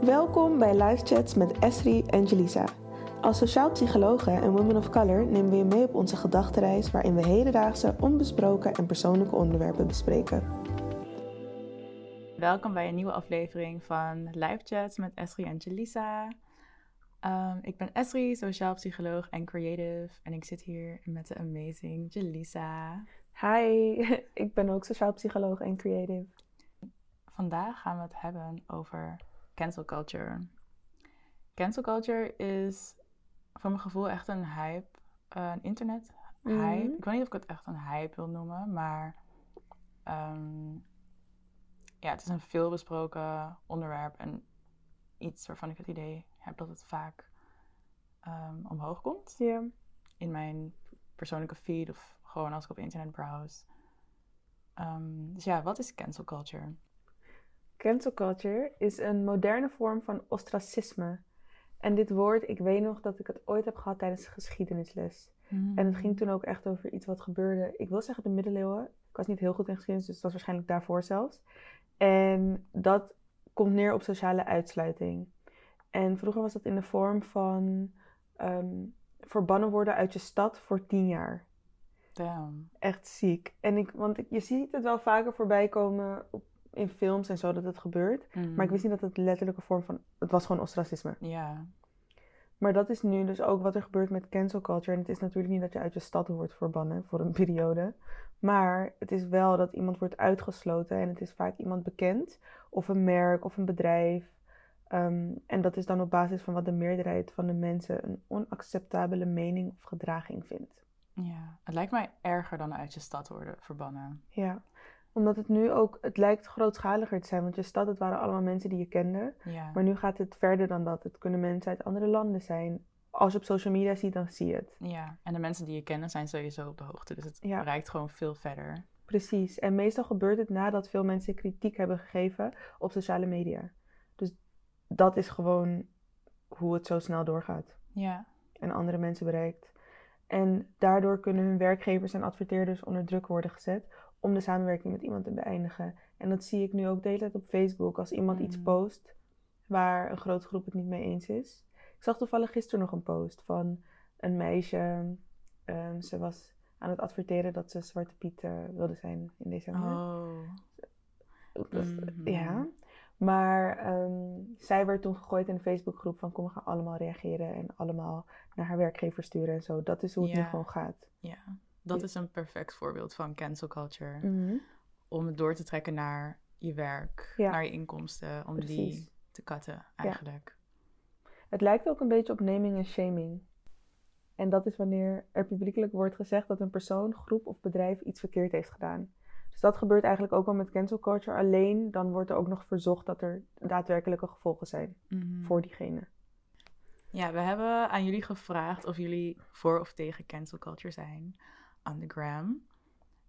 Welkom bij Live Chats met Esri en Jelisa. Als sociaal psychologen en women of color nemen we je mee op onze gedachtenreis waarin we hedendaagse, onbesproken en persoonlijke onderwerpen bespreken. Welkom bij een nieuwe aflevering van Live Chats met Esri en Jelisa. Um, ik ben Esri, sociaal psycholoog en creative. En ik zit hier met de amazing Jelisa. Hi, ik ben ook sociaal psycholoog en creative. Vandaag gaan we het hebben over cancel culture. Cancel culture is voor mijn gevoel echt een hype, uh, een internet hype. Mhm. Ik weet niet of ik het echt een hype wil noemen, maar um, ja, het is een veelbesproken onderwerp en iets waarvan ik het idee heb dat het vaak um, omhoog komt. In mijn persoonlijke feed of gewoon als ik op internet browse. Um, dus ja, wat is cancel culture? Cancel culture is een moderne vorm van ostracisme. En dit woord, ik weet nog dat ik het ooit heb gehad tijdens de geschiedenisles. Mm. En het ging toen ook echt over iets wat gebeurde. Ik wil zeggen de middeleeuwen. Ik was niet heel goed in geschiedenis, dus dat was waarschijnlijk daarvoor zelfs. En dat komt neer op sociale uitsluiting. En vroeger was dat in de vorm van um, verbannen worden uit je stad voor tien jaar. Damn. Echt ziek. En ik, want ik, je ziet het wel vaker voorbij komen op, in films en zo dat het gebeurt. Mm. Maar ik wist niet dat het letterlijke vorm van... Het was gewoon ostracisme. Ja. Maar dat is nu dus ook wat er gebeurt met cancel culture. En het is natuurlijk niet dat je uit je stad wordt verbannen voor een periode. Maar het is wel dat iemand wordt uitgesloten. En het is vaak iemand bekend. Of een merk of een bedrijf. Um, en dat is dan op basis van wat de meerderheid van de mensen een onacceptabele mening of gedraging vindt. Ja, het lijkt mij erger dan uit je stad worden verbannen. Ja, omdat het nu ook, het lijkt grootschaliger te zijn. Want je stad, het waren allemaal mensen die je kende. Ja. Maar nu gaat het verder dan dat. Het kunnen mensen uit andere landen zijn. Als je op social media ziet, dan zie je het. Ja, en de mensen die je kennen zijn sowieso op de hoogte. Dus het Ja. reikt gewoon veel verder. Precies. En meestal gebeurt het nadat veel mensen kritiek hebben gegeven op sociale media. Dus dat is gewoon hoe het zo snel doorgaat. Ja. En andere mensen bereikt. En daardoor kunnen hun werkgevers en adverteerders onder druk worden gezet om de samenwerking met iemand te beëindigen. En dat zie ik nu ook de hele tijd op Facebook. Als iemand iets Mm. post waar een grote groep het niet mee eens is. Ik zag toevallig gisteren nog een post van een meisje. Ehm, ze was aan het adverteren dat ze Zwarte Piet eh, wilde zijn in december. Oh. Mhm. Ja. Maar ehm, zij werd toen gegooid in de Facebookgroep van kom, we gaan allemaal reageren en allemaal naar haar werkgever sturen en zo. Dat is hoe het nu gewoon gaat. Ja. Dat is een perfect voorbeeld van cancel culture. Mhm. Om het door te trekken naar je werk, Ja. naar je inkomsten. Om Precies. die te katten eigenlijk. Het lijkt ook een beetje op naming en shaming. En dat is wanneer er publiekelijk wordt gezegd dat een persoon, groep of bedrijf iets verkeerd heeft gedaan. Dus dat gebeurt eigenlijk ook wel met cancel culture. Alleen dan wordt er ook nog verzocht dat er daadwerkelijke gevolgen zijn Mhm. voor diegene. Ja, we hebben aan jullie gevraagd of jullie voor of tegen cancel culture zijn aan de gram.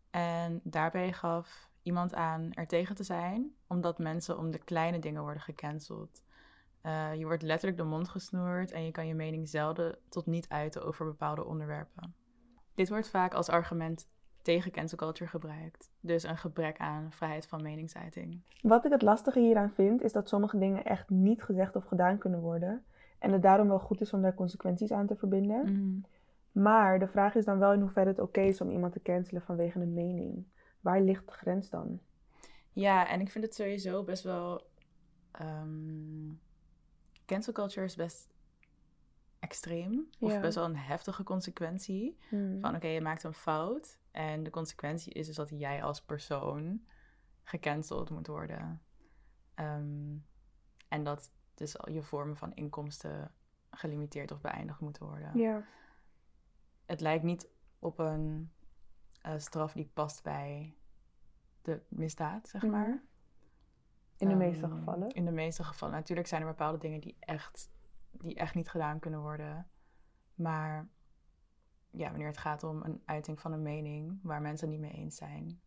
En daarbij gaf iemand aan er tegen te zijn, omdat mensen om de kleine dingen worden gecanceld. Eh, je wordt letterlijk de mond gesnoerd en je kan je mening zelden tot niet uiten over bepaalde onderwerpen. Dit wordt vaak als argument tegen cancel culture gebruikt, dus een gebrek aan vrijheid van meningsuiting. Wat ik het lastige hieraan vind, is dat sommige dingen echt niet gezegd of gedaan kunnen worden. En het daarom wel goed is om daar consequenties aan te verbinden. Mhm. Maar de vraag is dan wel in hoeverre het oké is om iemand te cancelen vanwege een mening. Waar ligt de grens dan? Ja, en ik vind het sowieso best wel. ehm, cancel culture is best extreem. Of Ja. best wel een heftige consequentie. Hmm. Van oké, je maakt een fout. En de consequentie is dus dat jij als persoon gecanceld moet worden. Ehm, en dat dus al je vormen van inkomsten gelimiteerd of beëindigd moeten worden. Ja, Het lijkt niet op een eh, straf die past bij de misdaad, zeg Mhm. maar. in de Ehm, meeste gevallen. In de meeste gevallen. Natuurlijk zijn er bepaalde dingen die echt, die echt niet gedaan kunnen worden. Maar ja, wanneer het gaat om een uiting van een mening waar mensen het niet mee eens zijn,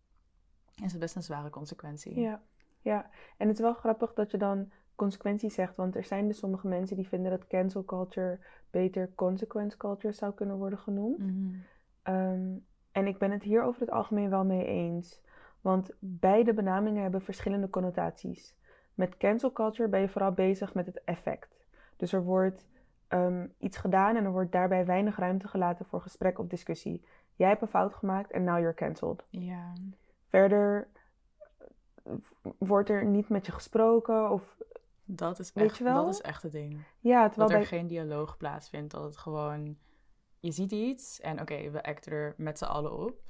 is het best een zware consequentie. Ja, ja. En het is wel grappig dat je dan consequenties zegt. Want er zijn dus sommige mensen die vinden dat cancel culture beter consequence culture zou kunnen worden genoemd. Mhm. Ehm, en ik ben het hier over het algemeen wel mee eens. Want beide benamingen hebben verschillende connotaties. Met cancel culture ben je vooral bezig met het effect. Dus er wordt ehm, iets gedaan en er wordt daarbij weinig ruimte gelaten voor gesprek of discussie. Jij hebt een fout gemaakt en now you're cancelled. Ja. Verder eh, wordt er niet met je gesproken of Dat is Weet echt, je wel? dat is echt het ding. ja, terwijl Dat er bij geen dialoog plaatsvindt. Dat het gewoon... Je ziet iets en oké, we acten er met z'n allen op.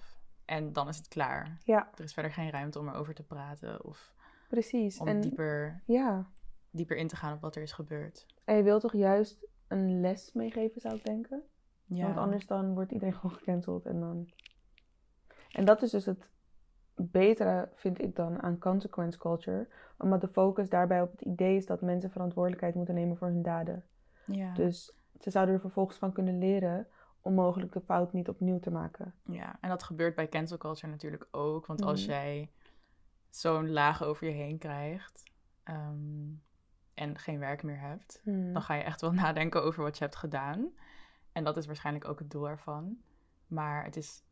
En dan is het klaar. ja, Er is verder geen ruimte om erover te praten. Of precies. om En dieper, ja, dieper in te gaan op wat er is gebeurd. en je wilt toch juist een les meegeven, zou ik denken? Ja. Want anders dan wordt iedereen gewoon gecanceld en dan. En dat is dus het betere, vind ik dan, aan consequence culture. Omdat de focus daarbij op het idee is dat mensen verantwoordelijkheid moeten nemen voor hun daden. Ja. Dus ze zouden er vervolgens van kunnen leren om mogelijk de fout niet opnieuw te maken. Ja, en dat gebeurt bij cancel culture natuurlijk ook. Want als Mhm. jij zo'n laag over je heen krijgt ehm, en geen werk meer hebt, Hmm. dan ga je echt wel nadenken over wat je hebt gedaan. En dat is waarschijnlijk ook het doel ervan. Maar het is,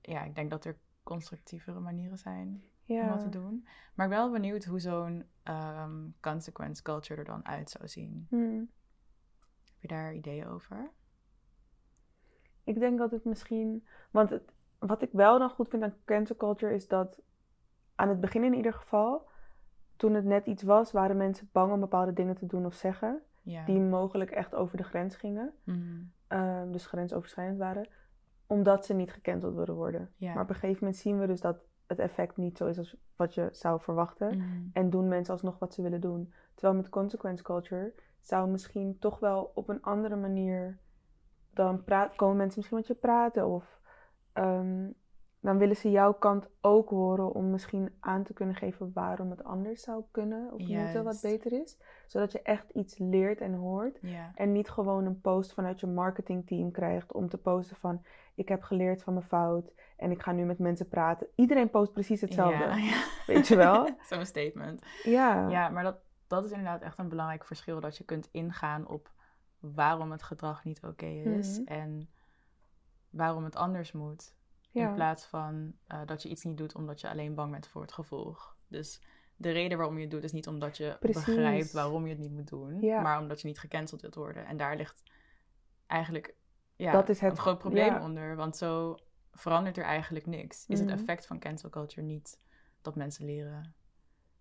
ja, ik denk dat er constructievere manieren zijn om Ja. te doen. Maar ik ben wel benieuwd hoe zo'n ehm, consequence culture er dan uit zou zien. Hmm. Heb je daar ideeën over? Ik denk dat het misschien. Want het, wat ik wel dan goed vind aan cancel culture is dat aan het begin in ieder geval, toen het net iets was, waren mensen bang om bepaalde dingen te doen of zeggen. Ja. Die mogelijk echt over de grens gingen. Mhm. ehm, dus grensoverschrijdend waren, omdat ze niet gecanceld wilden worden. Ja. Maar op een gegeven moment zien we dus dat het effect niet zo is als wat je zou verwachten. Mhm. En doen mensen alsnog wat ze willen doen. Terwijl met consequence culture zou misschien toch wel op een andere manier dan praat, komen mensen misschien met je praten of ehm, dan willen ze jouw kant ook horen om misschien aan te kunnen geven waarom het anders zou kunnen of moeten wat beter is. Zodat je echt iets leert en hoort. Ja. En niet gewoon een post vanuit je marketingteam krijgt om te posten van ik heb geleerd van mijn fout en ik ga nu met mensen praten. Iedereen post precies hetzelfde. Ja, ja. Weet je wel? Zo'n statement. Ja. Ja, maar dat, dat is inderdaad echt een belangrijk verschil. Dat je kunt ingaan op waarom het gedrag niet oké is Mhm. en waarom het anders moet. Ja. In plaats van eh, dat je iets niet doet omdat je alleen bang bent voor het gevolg. Dus de reden waarom je het doet is niet omdat je Precies. begrijpt waarom je het niet moet doen, Ja. maar omdat je niet gecanceld wilt worden. En daar ligt eigenlijk ja, Dat is het- een groot probleem ja. onder, want zo verandert er eigenlijk niks. Is Mhm. het effect van cancel culture niet dat mensen leren,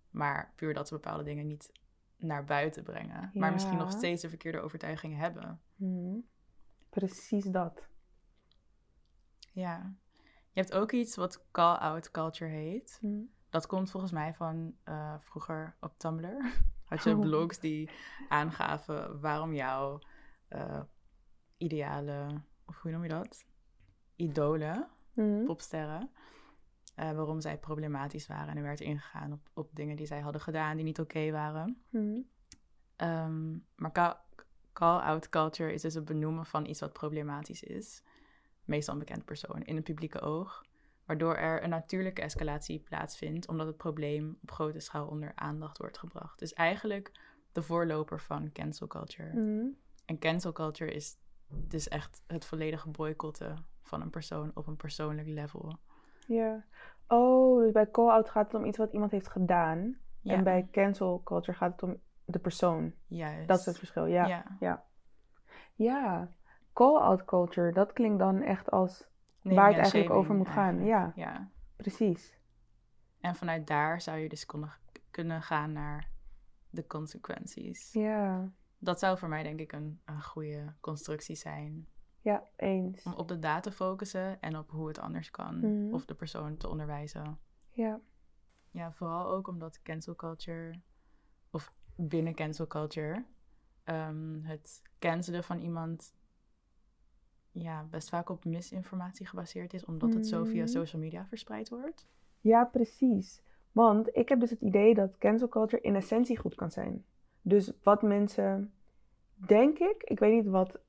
maar puur dat ze bepaalde dingen niet naar buiten brengen, maar misschien nog steeds de verkeerde overtuigingen hebben. Mhm. Precies dat. Ja. Je hebt ook iets wat call-out culture heet. Mhm. Dat komt volgens mij van eh, vroeger op Tumblr. Had je Oh. blogs die aangaven waarom jouw eh, ideale, of hoe noem je dat? Idolen, Mhm. popsterren, eh, waarom zij problematisch waren. En er werd ingegaan op, op dingen die zij hadden gedaan die niet oké waren. Mhm. Ehm, maar call- call-out culture is dus het benoemen van iets wat problematisch is. Meestal een bekend persoon in het publieke oog. Waardoor er een natuurlijke escalatie plaatsvindt, omdat het probleem op grote schaal onder aandacht wordt gebracht. Dus eigenlijk de voorloper van cancel culture. Mhm. En cancel culture is dus echt het volledige boycotten van een persoon op een persoonlijk level. Ja. Oh, dus bij call-out gaat het om iets wat iemand heeft gedaan. Ja, En bij cancel culture gaat het om de persoon. juist. Dat is het verschil, ja. Ja. Ja. Call-out culture, dat klinkt dan echt als waar het eigenlijk over moet gaan, ja. ja. precies. En vanuit daar zou je dus kunnen gaan naar de consequenties. Ja. Dat zou voor mij denk ik een, een goede constructie zijn. Ja, eens. Om op de data te focussen en op hoe het anders kan. Mhm. Of de persoon te onderwijzen. Ja. Ja, vooral ook omdat cancel culture, of binnen cancel culture, ehm, het cancelen van iemand ja, best vaak op misinformatie gebaseerd is, omdat het zo via Mhm. social media verspreid wordt. Ja, precies. Want ik heb dus het idee dat cancel culture in essentie goed kan zijn. Dus wat mensen, denk ik, ik weet niet wat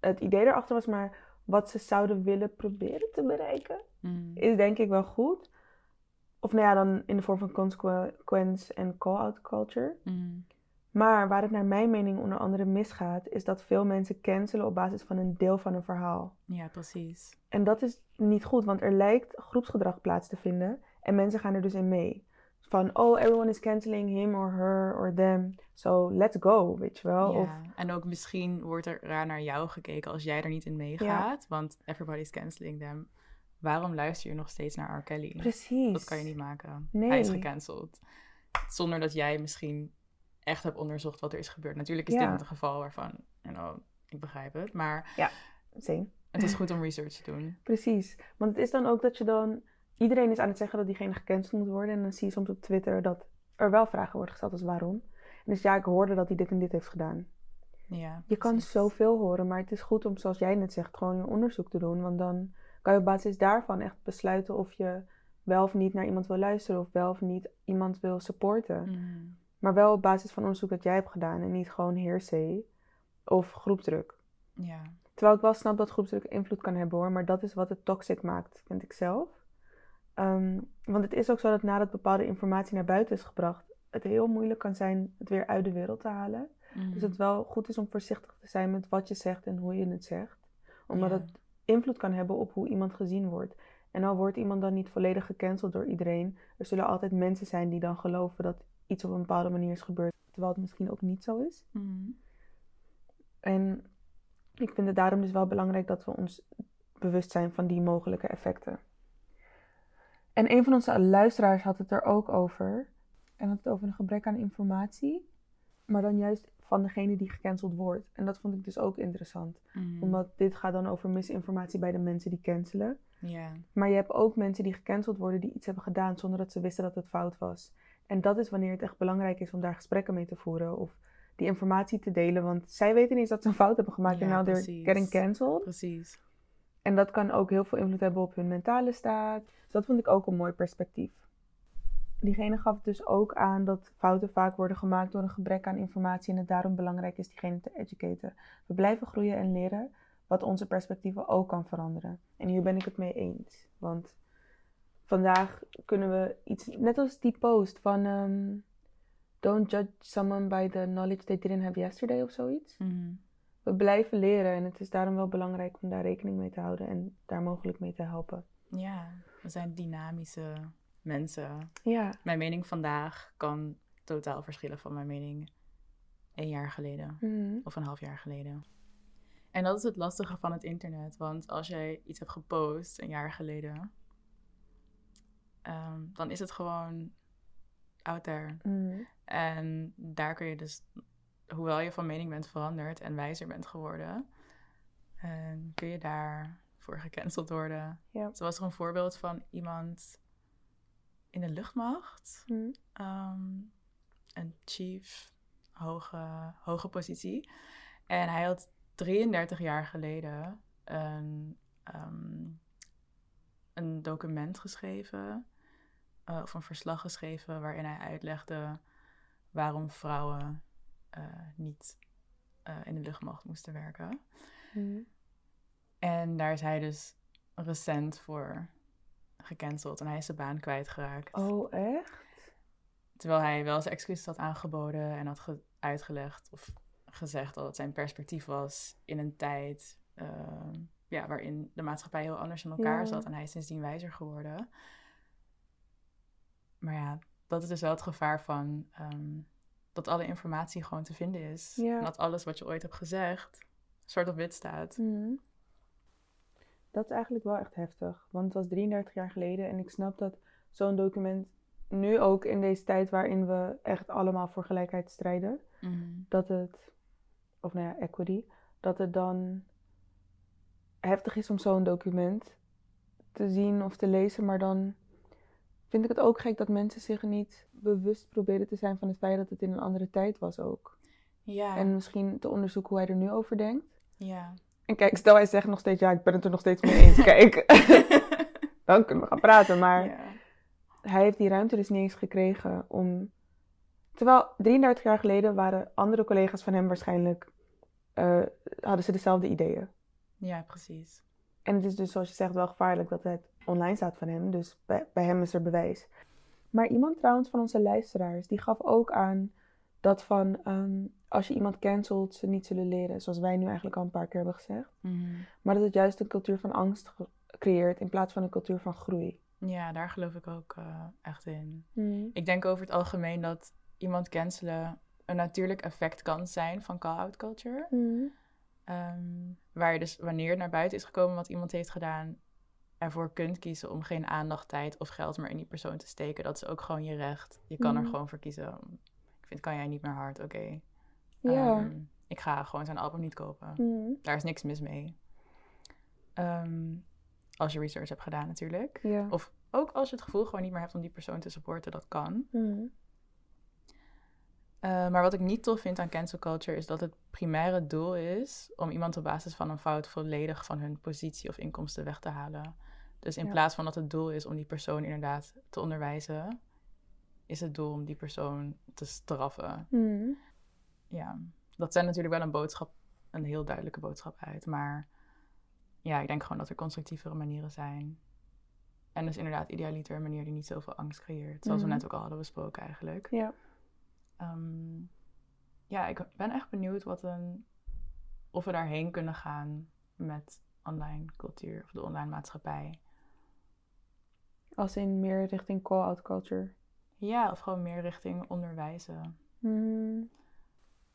het idee erachter was, maar wat ze zouden willen proberen te bereiken, Mm. is denk ik wel goed. Of nou ja, dan in de vorm van consequence en call-out culture. Mm. Maar waar het naar mijn mening onder andere misgaat, is dat veel mensen cancelen op basis van een deel van een verhaal. Ja, precies. En dat is niet goed, want er lijkt groepsgedrag plaats te vinden en mensen gaan er dus in mee. van, oh, everyone is canceling him or her or them. So let's go, weet je wel. Ja, Of, en ook misschien wordt er raar naar jou gekeken als jij er niet in meegaat. Want everybody's canceling them. Waarom luister je nog steeds naar R. Kelly? precies. Dat kan je niet maken. Nee. Hij is gecanceld. Zonder dat jij misschien echt hebt onderzocht wat er is gebeurd. Natuurlijk is Ja. dit een geval waarvan, you know, ik begrijp het. Maar Same. het is goed om research te doen. Precies. Want het is dan ook dat je dan... Iedereen is aan het zeggen dat diegene gecanceld moet worden. En dan zie je soms op Twitter dat er wel vragen worden gesteld als waarom. En dus ja, ik hoorde dat hij dit en dit heeft gedaan. Ja, Je kan zoveel horen, maar het is goed om, zoals jij net zegt, gewoon een onderzoek te doen. Want dan kan je op basis daarvan echt besluiten of je wel of niet naar iemand wil luisteren. Of wel of niet iemand wil supporten. Mhm. Maar wel op basis van onderzoek dat jij hebt gedaan. En niet gewoon hearsay of groepsdruk. Ja. Terwijl ik wel snap dat groepsdruk invloed kan hebben hoor. Maar dat is wat het toxic maakt, vind ik zelf. Ehm, want het is ook zo dat nadat bepaalde informatie naar buiten is gebracht, het heel moeilijk kan zijn het weer uit de wereld te halen. Mhm. Dus het wel goed is om voorzichtig te zijn met wat je zegt en hoe je het zegt. Omdat het invloed kan hebben op hoe iemand gezien wordt. En al wordt iemand dan niet volledig gecanceld door iedereen, er zullen altijd mensen zijn die dan geloven dat iets op een bepaalde manier is gebeurd, terwijl het misschien ook niet zo is. Mhm. En ik vind het daarom dus wel belangrijk dat we ons bewust zijn van die mogelijke effecten. En een van onze luisteraars had het er ook over. En had het over een gebrek aan informatie. Maar dan juist van degene die gecanceld wordt. En dat vond ik dus ook interessant. Mhm. Omdat dit gaat dan over misinformatie bij de mensen die cancelen. Maar je hebt ook mensen die gecanceld worden die iets hebben gedaan zonder dat ze wisten dat het fout was. En dat is wanneer het echt belangrijk is om daar gesprekken mee te voeren. Of die informatie te delen. Want zij weten niet eens dat ze een fout hebben gemaakt. Ja, en now they're getting cancelled. Precies. En dat kan ook heel veel invloed hebben op hun mentale staat. Dus dat vond ik ook een mooi perspectief. Diegene gaf dus ook aan dat fouten vaak worden gemaakt door een gebrek aan informatie en het daarom belangrijk is diegene te educaten. We blijven groeien en leren, wat onze perspectieven ook kan veranderen. En hier ben ik het mee eens. Want vandaag kunnen we iets, net als die post van ehm, Don't judge someone by the knowledge they didn't have yesterday of zoiets Mhm. we blijven leren en het is daarom wel belangrijk om daar rekening mee te houden en daar mogelijk mee te helpen. Ja, we zijn dynamische mensen. Ja, Mijn mening vandaag kan totaal verschillen van mijn mening een jaar geleden Mhm. of een half jaar geleden. En dat is het lastige van het internet, want als jij iets hebt gepost een jaar geleden, ehm, dan is het gewoon out there. Mhm. En daar kun je dus, hoewel je van mening bent veranderd en wijzer bent geworden, en kun je daarvoor gecanceld worden. Zo was er een voorbeeld van iemand in de luchtmacht, Mhm. ehm, een chief, hoge, hoge positie. En hij had 33 jaar geleden een, een document geschreven, eh, of een verslag geschreven, waarin hij uitlegde waarom vrouwen eh, niet eh, in de luchtmacht moesten werken. Mhm. En daar is hij dus recent voor gecanceld en hij is zijn baan kwijtgeraakt. Oh, echt? Terwijl hij wel zijn excuses had aangeboden en had ge- uitgelegd of gezegd dat het zijn perspectief was in een tijd ja, waarin de maatschappij heel anders in elkaar Ja. zat en hij is sindsdien wijzer geworden. Maar ja, dat is dus wel het gevaar van ehm, dat alle informatie gewoon te vinden is. Ja. En dat alles wat je ooit hebt gezegd zwart op wit staat. Mhm. Dat is eigenlijk wel echt heftig, want het was 33 jaar geleden en ik snap dat zo'n document nu ook in deze tijd waarin we echt allemaal voor gelijkheid strijden, Mhm. dat het, of nou ja, equity, dat het dan heftig is om zo'n document te zien of te lezen, maar dan vind ik het ook gek dat mensen zich niet bewust proberen te zijn van het feit dat het in een andere tijd was ook. Ja, En misschien te onderzoeken hoe hij er nu over denkt. ja. En kijk, stel hij zegt nog steeds, ja, ik ben het er nog steeds mee eens, kijk. dan kunnen we gaan praten, maar ja. hij heeft die ruimte dus niet eens gekregen om... Terwijl 33 jaar geleden waren andere collega's van hem waarschijnlijk... eh, hadden ze dezelfde ideeën. ja, precies. En het is dus, zoals je zegt, wel gevaarlijk dat het online staat van hem. Dus bij, bij hem is er bewijs. Maar iemand trouwens van onze luisteraars, die gaf ook aan dat van... ehm, als je iemand cancelt, ze niet zullen leren. Zoals wij nu eigenlijk al een paar keer hebben gezegd. Mhm. Maar dat het juist een cultuur van angst creëert in plaats van een cultuur van groei. Ja, daar geloof ik ook eh, echt in. Mm. Ik denk over het algemeen dat iemand cancelen een natuurlijk effect kan zijn van call-out culture. Mm. Ehm, waar je dus wanneer het naar buiten is gekomen wat iemand heeft gedaan, ervoor kunt kiezen om geen aandacht, tijd of geld meer in die persoon te steken. Dat is ook gewoon je recht. Je kan er Mhm. gewoon voor kiezen. Ik vind, kan jij niet meer hard, oké. Ja. Ehm, ik ga gewoon zijn album niet kopen. Mm. Daar is niks mis mee. Ehm, als je research hebt gedaan natuurlijk. Ja. Of ook als je het gevoel gewoon niet meer hebt om die persoon te supporten, dat kan. Mm. Eh, maar wat ik niet tof vind aan cancel culture is dat het primaire doel is om iemand op basis van een fout volledig van hun positie of inkomsten weg te halen. Dus in Ja. plaats van dat het doel is om die persoon inderdaad te onderwijzen, is het doel om die persoon te straffen. Mm. Ja, dat zijn natuurlijk wel een boodschap, een heel duidelijke boodschap uit. Maar ja, ik denk gewoon dat er constructievere manieren zijn. En dus inderdaad idealiter een manier die niet zoveel angst creëert. Zoals we net ook al hadden besproken eigenlijk. Ja. Ehm, ja, ik ben echt benieuwd wat een, of we daarheen kunnen gaan met online cultuur of de online maatschappij. Als in meer richting call-out culture. Ja, of gewoon meer richting onderwijzen. Hmm.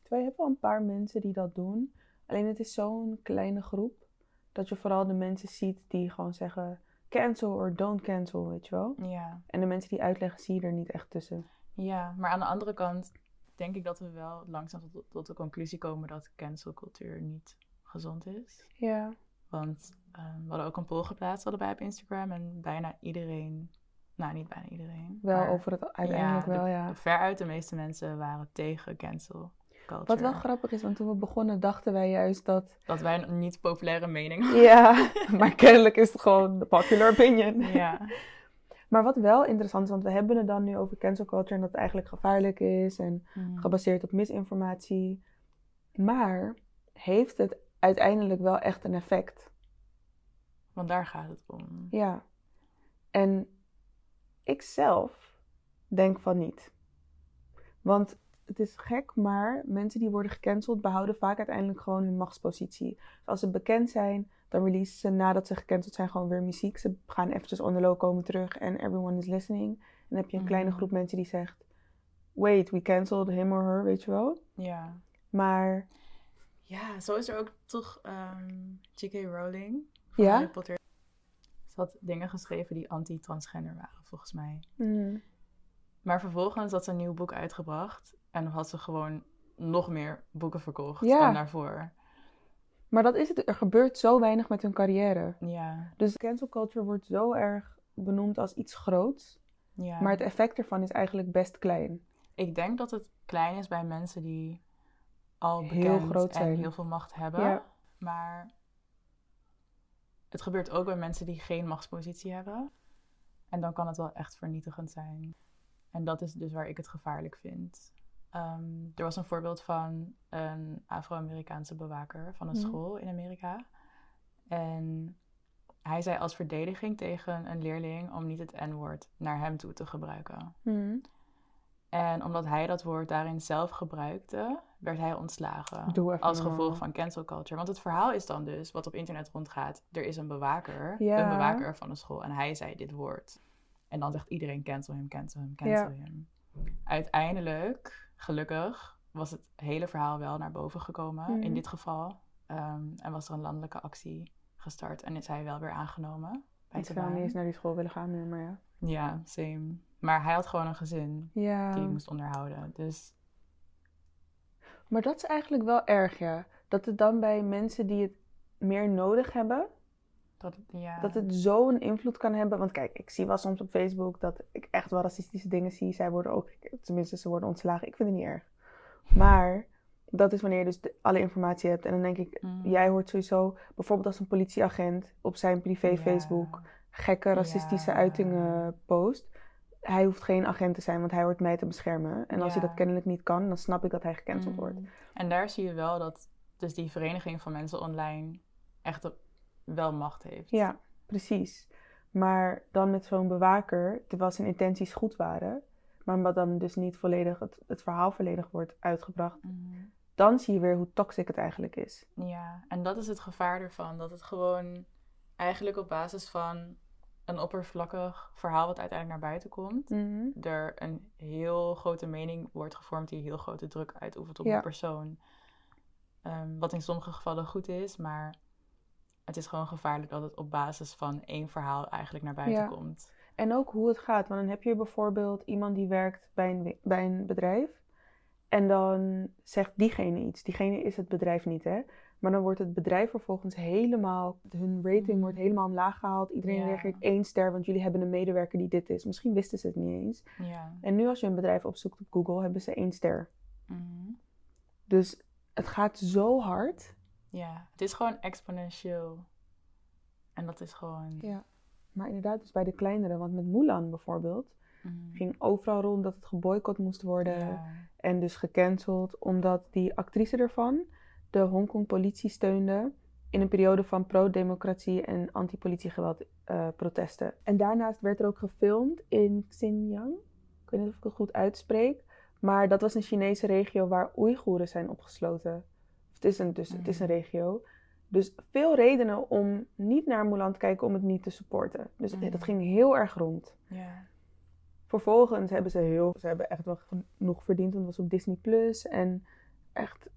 Wij hebben wel een paar mensen die dat doen. Alleen het is zo'n kleine groep. Dat je vooral de mensen ziet die gewoon zeggen... Cancel or don't cancel, weet je wel. Ja. En de mensen die uitleggen zie je er niet echt tussen. ja, maar aan de andere kant denk ik dat we wel langzaam tot, tot de conclusie komen dat cancelcultuur niet gezond is. Ja. Want ehm, we hadden ook een poll geplaatst allebei op Instagram en bijna iedereen, nou niet bijna iedereen, Wel maar over het uiteindelijk ja, de- wel, ja. veruit de meeste mensen waren tegen cancel culture. Wat wel grappig is, want toen we begonnen dachten wij juist dat... Dat wij een niet populaire mening hadden. Ja, maar kennelijk is het gewoon de popular opinion. Ja. Maar wat wel interessant is, want we hebben het dan nu over cancel culture... en dat het eigenlijk gevaarlijk is en Mm. gebaseerd op misinformatie. Maar heeft het uiteindelijk wel echt een effect? Want daar gaat het om. Ja. En ik zelf denk van niet. Want het is gek, maar mensen die worden gecanceld behouden vaak uiteindelijk gewoon hun machtspositie. Dus als ze bekend zijn, dan releasen ze nadat ze gecanceld zijn gewoon weer muziek. Ze gaan eventjes on the low komen terug en everyone is listening. En dan heb je een kleine Mhm. groep mensen die zegt, wait, we cancelled him or her, weet je wel. Ja. Maar Ja, zo is er ook toch ehm, J.K. Rowling van Ja? Harry Potter. Ze had dingen geschreven die anti-transgender waren, volgens mij. mm, Maar vervolgens had ze een nieuw boek uitgebracht. En had ze gewoon nog meer boeken verkocht Ja. dan daarvoor. Maar dat is het. Er gebeurt zo weinig met hun carrière. Ja, Dus cancel culture wordt zo erg benoemd als iets groots. ja. Maar het effect ervan is eigenlijk best klein. Ik denk dat het klein is bij mensen die al Heel groot en zijn. heel veel macht hebben. Ja. Maar het gebeurt ook bij mensen die geen machtspositie hebben. En dan kan het wel echt vernietigend zijn. En dat is dus waar ik het gevaarlijk vind. Ehm, er was een voorbeeld van een Afro-Amerikaanse bewaker van een Mhm. school in Amerika. En hij zei als verdediging tegen een leerling om niet het N-woord naar hem toe te gebruiken. Mm. En omdat hij dat woord daarin zelf gebruikte, werd hij ontslagen. Als normaal. gevolg van cancel culture. Want het verhaal is dan dus, wat op internet rondgaat, er is een bewaker, Ja. een bewaker van een school. En hij zei dit woord. En dan zegt iedereen cancel hem, cancel hem, cancel hem. Uiteindelijk, gelukkig, was het hele verhaal wel naar boven gekomen in dit geval. Ehm, en was er een landelijke actie gestart en is hij wel weer aangenomen. Bij Ik zou niet eens naar die school willen gaan meer, maar ja. Ja, same. Maar hij had gewoon een gezin Ja, die hij moest onderhouden. Dus maar dat is eigenlijk wel erg, ja. Dat het dan bij mensen die het meer nodig hebben, dat, ja. dat het zo'n invloed kan hebben. Want kijk, ik zie wel soms op Facebook dat ik echt wel racistische dingen zie. Zij worden ook, tenminste, ze worden ontslagen. Ik vind het niet erg. Maar dat is wanneer je dus de- alle informatie hebt. En dan denk ik, Mm. jij hoort sowieso, bijvoorbeeld als een politieagent op zijn privé. Facebook gekke racistische uitingen post. Hij hoeft geen agent te zijn, want hij hoort mij te beschermen. En als hij dat kennelijk niet kan, dan snap ik dat hij gecanceld Mm. wordt. En daar zie je wel dat dus die vereniging van mensen online echt wel macht heeft. Ja, precies. Maar dan met zo'n bewaker, terwijl zijn intenties goed waren, maar omdat dan dus niet volledig het, het verhaal volledig wordt uitgebracht, Mm. dan zie je weer hoe toxic het eigenlijk is. Ja, en dat is het gevaar ervan. Dat het gewoon eigenlijk op basis van een oppervlakkig verhaal wat uiteindelijk naar buiten komt, Mhm. er een heel grote mening wordt gevormd die heel grote druk uitoefent op Ja. een persoon. Ehm, wat in sommige gevallen goed is, maar het is gewoon gevaarlijk dat het op basis van één verhaal eigenlijk naar buiten Ja. komt. En ook hoe het gaat. Want dan heb je bijvoorbeeld iemand die werkt bij een, bij een bedrijf. En dan zegt diegene iets. Diegene is het bedrijf niet, hè? Maar dan wordt het bedrijf vervolgens helemaal... Hun rating Mm. wordt helemaal omlaag gehaald. Iedereen Ja. reageert één ster, want jullie hebben een medewerker die dit is. Misschien wisten ze het niet eens. Ja. En nu als je een bedrijf opzoekt op Google, hebben ze één ster. Mhm. Dus het gaat zo hard. Ja, het is gewoon exponentieel. En dat is gewoon. Ja. Maar inderdaad, dus bij de kleinere. Want met Mulan bijvoorbeeld... Mhm. ging overal rond dat het geboycott moest worden. Ja. En dus gecanceld, omdat die actrice ervan de Hongkong politie steunde in een periode van pro-democratie en anti-politiegeweld eh, protesten. En daarnaast werd er ook gefilmd in Xinjiang. Ik weet niet of ik het goed uitspreek. Maar dat was een Chinese regio waar Oeigoeren zijn opgesloten. Het is een, dus, het is een regio. Dus veel redenen om niet naar Mulan te kijken om het niet te supporten. Dus Mhm. dat ging heel erg rond. Vervolgens hebben ze heel, ze hebben echt wel genoeg verdiend, want het was op Disney Plus. En echt,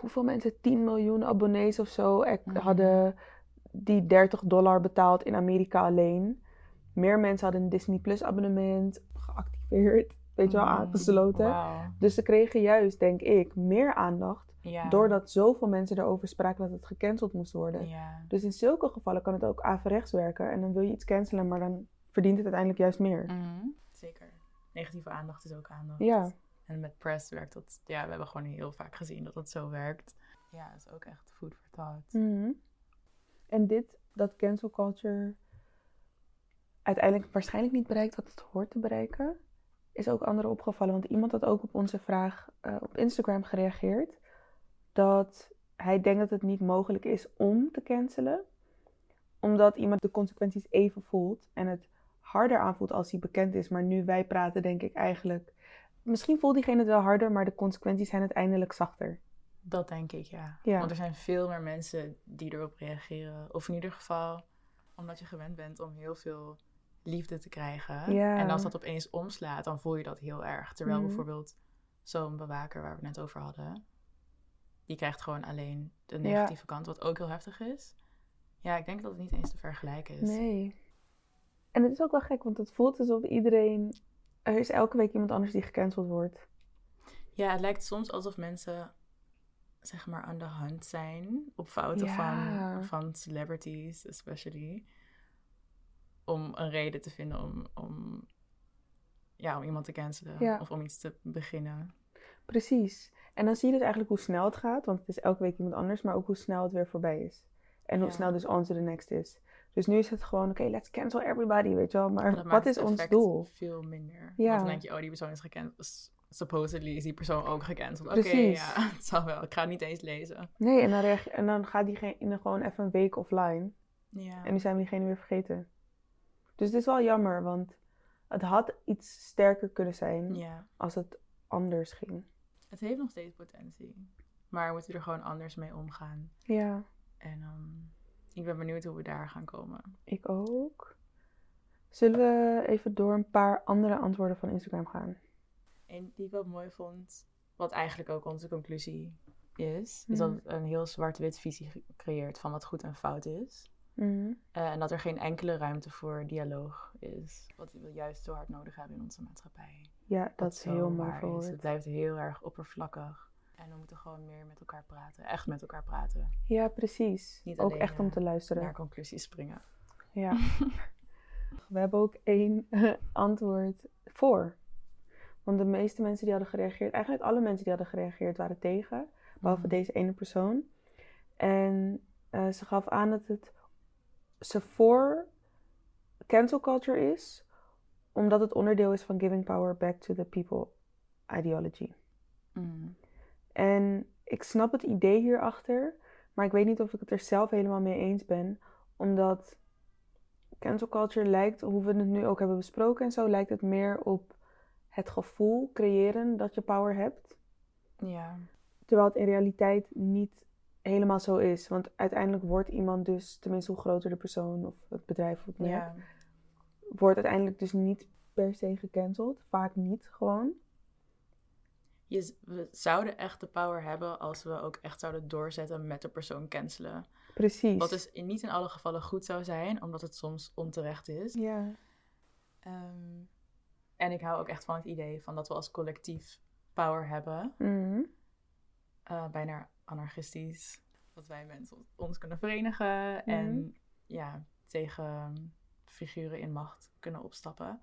hoeveel mensen? 10 miljoen abonnees of zo Mhm. hadden die 30 dollar betaald in Amerika alleen. Meer mensen hadden een Disney Plus abonnement geactiveerd, weet je wel, Mhm. aangesloten. Dus ze kregen juist, denk ik, meer aandacht. Doordat zoveel mensen erover spraken dat het gecanceld moest worden. Dus in zulke gevallen kan het ook averechts werken. En dan wil je iets cancelen, maar dan verdient het uiteindelijk juist meer. Mhm. Zeker. Negatieve aandacht is ook aandacht. Ja. En met press werkt dat. Ja, we hebben gewoon heel vaak gezien dat dat zo werkt. Ja, dat is ook echt food for thought. Mhm. En dit, dat cancel culture uiteindelijk waarschijnlijk niet bereikt wat het hoort te bereiken, is ook anderen opgevallen. Want iemand had ook op onze vraag eh, op Instagram gereageerd dat hij denkt dat het niet mogelijk is om te cancelen, omdat iemand de consequenties even voelt en het harder aanvoelt als hij bekend is. Maar nu wij praten, denk ik eigenlijk, misschien voelt diegene het wel harder, maar de consequenties zijn uiteindelijk zachter. Dat denk ik, ja. Ja. Want er zijn veel meer mensen die erop reageren. Of in ieder geval omdat je gewend bent om heel veel liefde te krijgen. Ja. En als dat opeens omslaat, dan voel je dat heel erg. Terwijl Mhm. bijvoorbeeld zo'n bewaker waar we het net over hadden, die krijgt gewoon alleen de Ja. negatieve kant, wat ook heel heftig is. Ja, ik denk dat het niet eens te vergelijken is. Nee. En het is ook wel gek, want het voelt alsof iedereen. Er is elke week iemand anders die gecanceld wordt. Ja, het lijkt soms alsof mensen zeg maar aan de hand zijn op fouten Ja. van, van celebrities, especially. Om een reden te vinden om, om, ja, om iemand te cancelen Ja. of om iets te beginnen. Precies. En dan zie je dus eigenlijk hoe snel het gaat, want het is elke week iemand anders, maar ook hoe snel het weer voorbij is. En hoe Ja. snel dus on to the next is. Dus nu is het gewoon, oké, let's cancel everybody, weet je wel. Maar wat is ons doel? Veel minder. Ja. Want dan denk je, oh, die persoon is gecanceld. Supposedly is die persoon ook gecanceld. Oké, ja, het zal wel. Ik ga het niet eens lezen. Nee, en dan, reage- en dan gaat diegene gewoon even een week offline. Ja. En nu zijn we diegene weer vergeten. Dus het is wel jammer, want het had iets sterker kunnen zijn ja. als het anders ging. Het heeft nog steeds potentie. Maar we moeten er gewoon anders mee omgaan. Ja. En ehm, ik ben benieuwd hoe we daar gaan komen. Ik ook. Zullen we even door een paar andere antwoorden van Instagram gaan? En die ik wel mooi vond, wat eigenlijk ook onze conclusie is, is Mhm. dat het een heel zwart-wit visie creëert van wat goed en fout is. Mhm. Eh, en dat er geen enkele ruimte voor dialoog is. Wat we juist zo hard nodig hebben in onze maatschappij. Ja, dat is heel mooi is. Het blijft heel erg oppervlakkig. En we moeten gewoon meer met elkaar praten. Echt met elkaar praten. Ja, precies. Niet ook alleen, echt om eh, te luisteren. Naar conclusies springen. Ja. we hebben ook één antwoord voor. Want de meeste mensen die hadden gereageerd, eigenlijk alle mensen die hadden gereageerd waren tegen. Behalve Mhm. deze ene persoon. En eh, ze gaf aan dat het ze voor cancel culture is, omdat het onderdeel is van giving power back to the people ideology. Mm. En ik snap het idee hierachter, maar ik weet niet of ik het er zelf helemaal mee eens ben. Omdat cancel culture lijkt, hoe we het nu ook hebben besproken en zo, lijkt het meer op het gevoel creëren dat je power hebt. Ja. Terwijl het in realiteit niet helemaal zo is. Want uiteindelijk wordt iemand dus, tenminste hoe groter de persoon of het bedrijf of het merk, ja. wordt uiteindelijk dus niet per se gecanceld. Vaak niet gewoon. Je, we zouden echt de power hebben als we ook echt zouden doorzetten met de persoon cancelen. Precies. Wat dus in, niet in alle gevallen goed zou zijn, omdat het soms onterecht is. Ja. Ehm, en ik hou ook echt van het idee van dat we als collectief power hebben. Mhm. Eh, bijna anarchistisch. Dat wij mensen ons kunnen verenigen en Mhm. ja, tegen figuren in macht kunnen opstappen.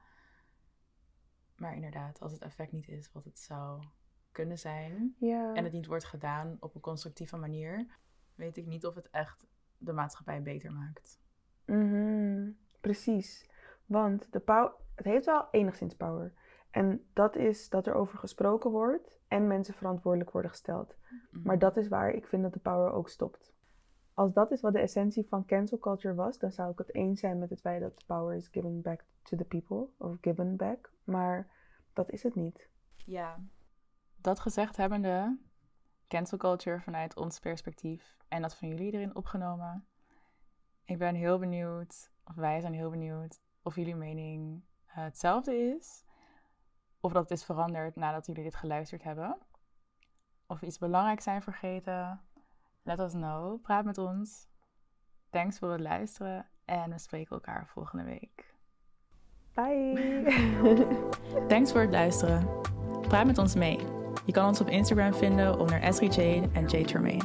Maar inderdaad, als het effect niet is wat het zou kunnen zijn Ja. en het niet wordt gedaan op een constructieve manier, weet ik niet of het echt de maatschappij beter maakt. Mhm, Precies. Want de power, het heeft wel enigszins power. En dat is dat er over gesproken wordt en mensen verantwoordelijk worden gesteld. Mhm. Maar dat is waar ik vind dat de power ook stopt. Als dat is wat de essentie van cancel culture was, dan zou ik het eens zijn met het feit dat the power is giving back to the people. Of given back. Maar dat is het niet. Ja. Dat gezegd hebbende, cancel culture vanuit ons perspectief en dat van jullie erin opgenomen. Ik ben heel benieuwd, of wij zijn heel benieuwd, of jullie mening eh, hetzelfde is. Of dat het is veranderd nadat jullie dit geluisterd hebben. Of we iets belangrijks zijn vergeten. Let us know. Praat met ons. Thanks voor het luisteren. En we spreken elkaar volgende week. Bye! Thanks voor het luisteren. Praat met ons mee. Je kan ons op Instagram vinden onder Esri Jade en Jade.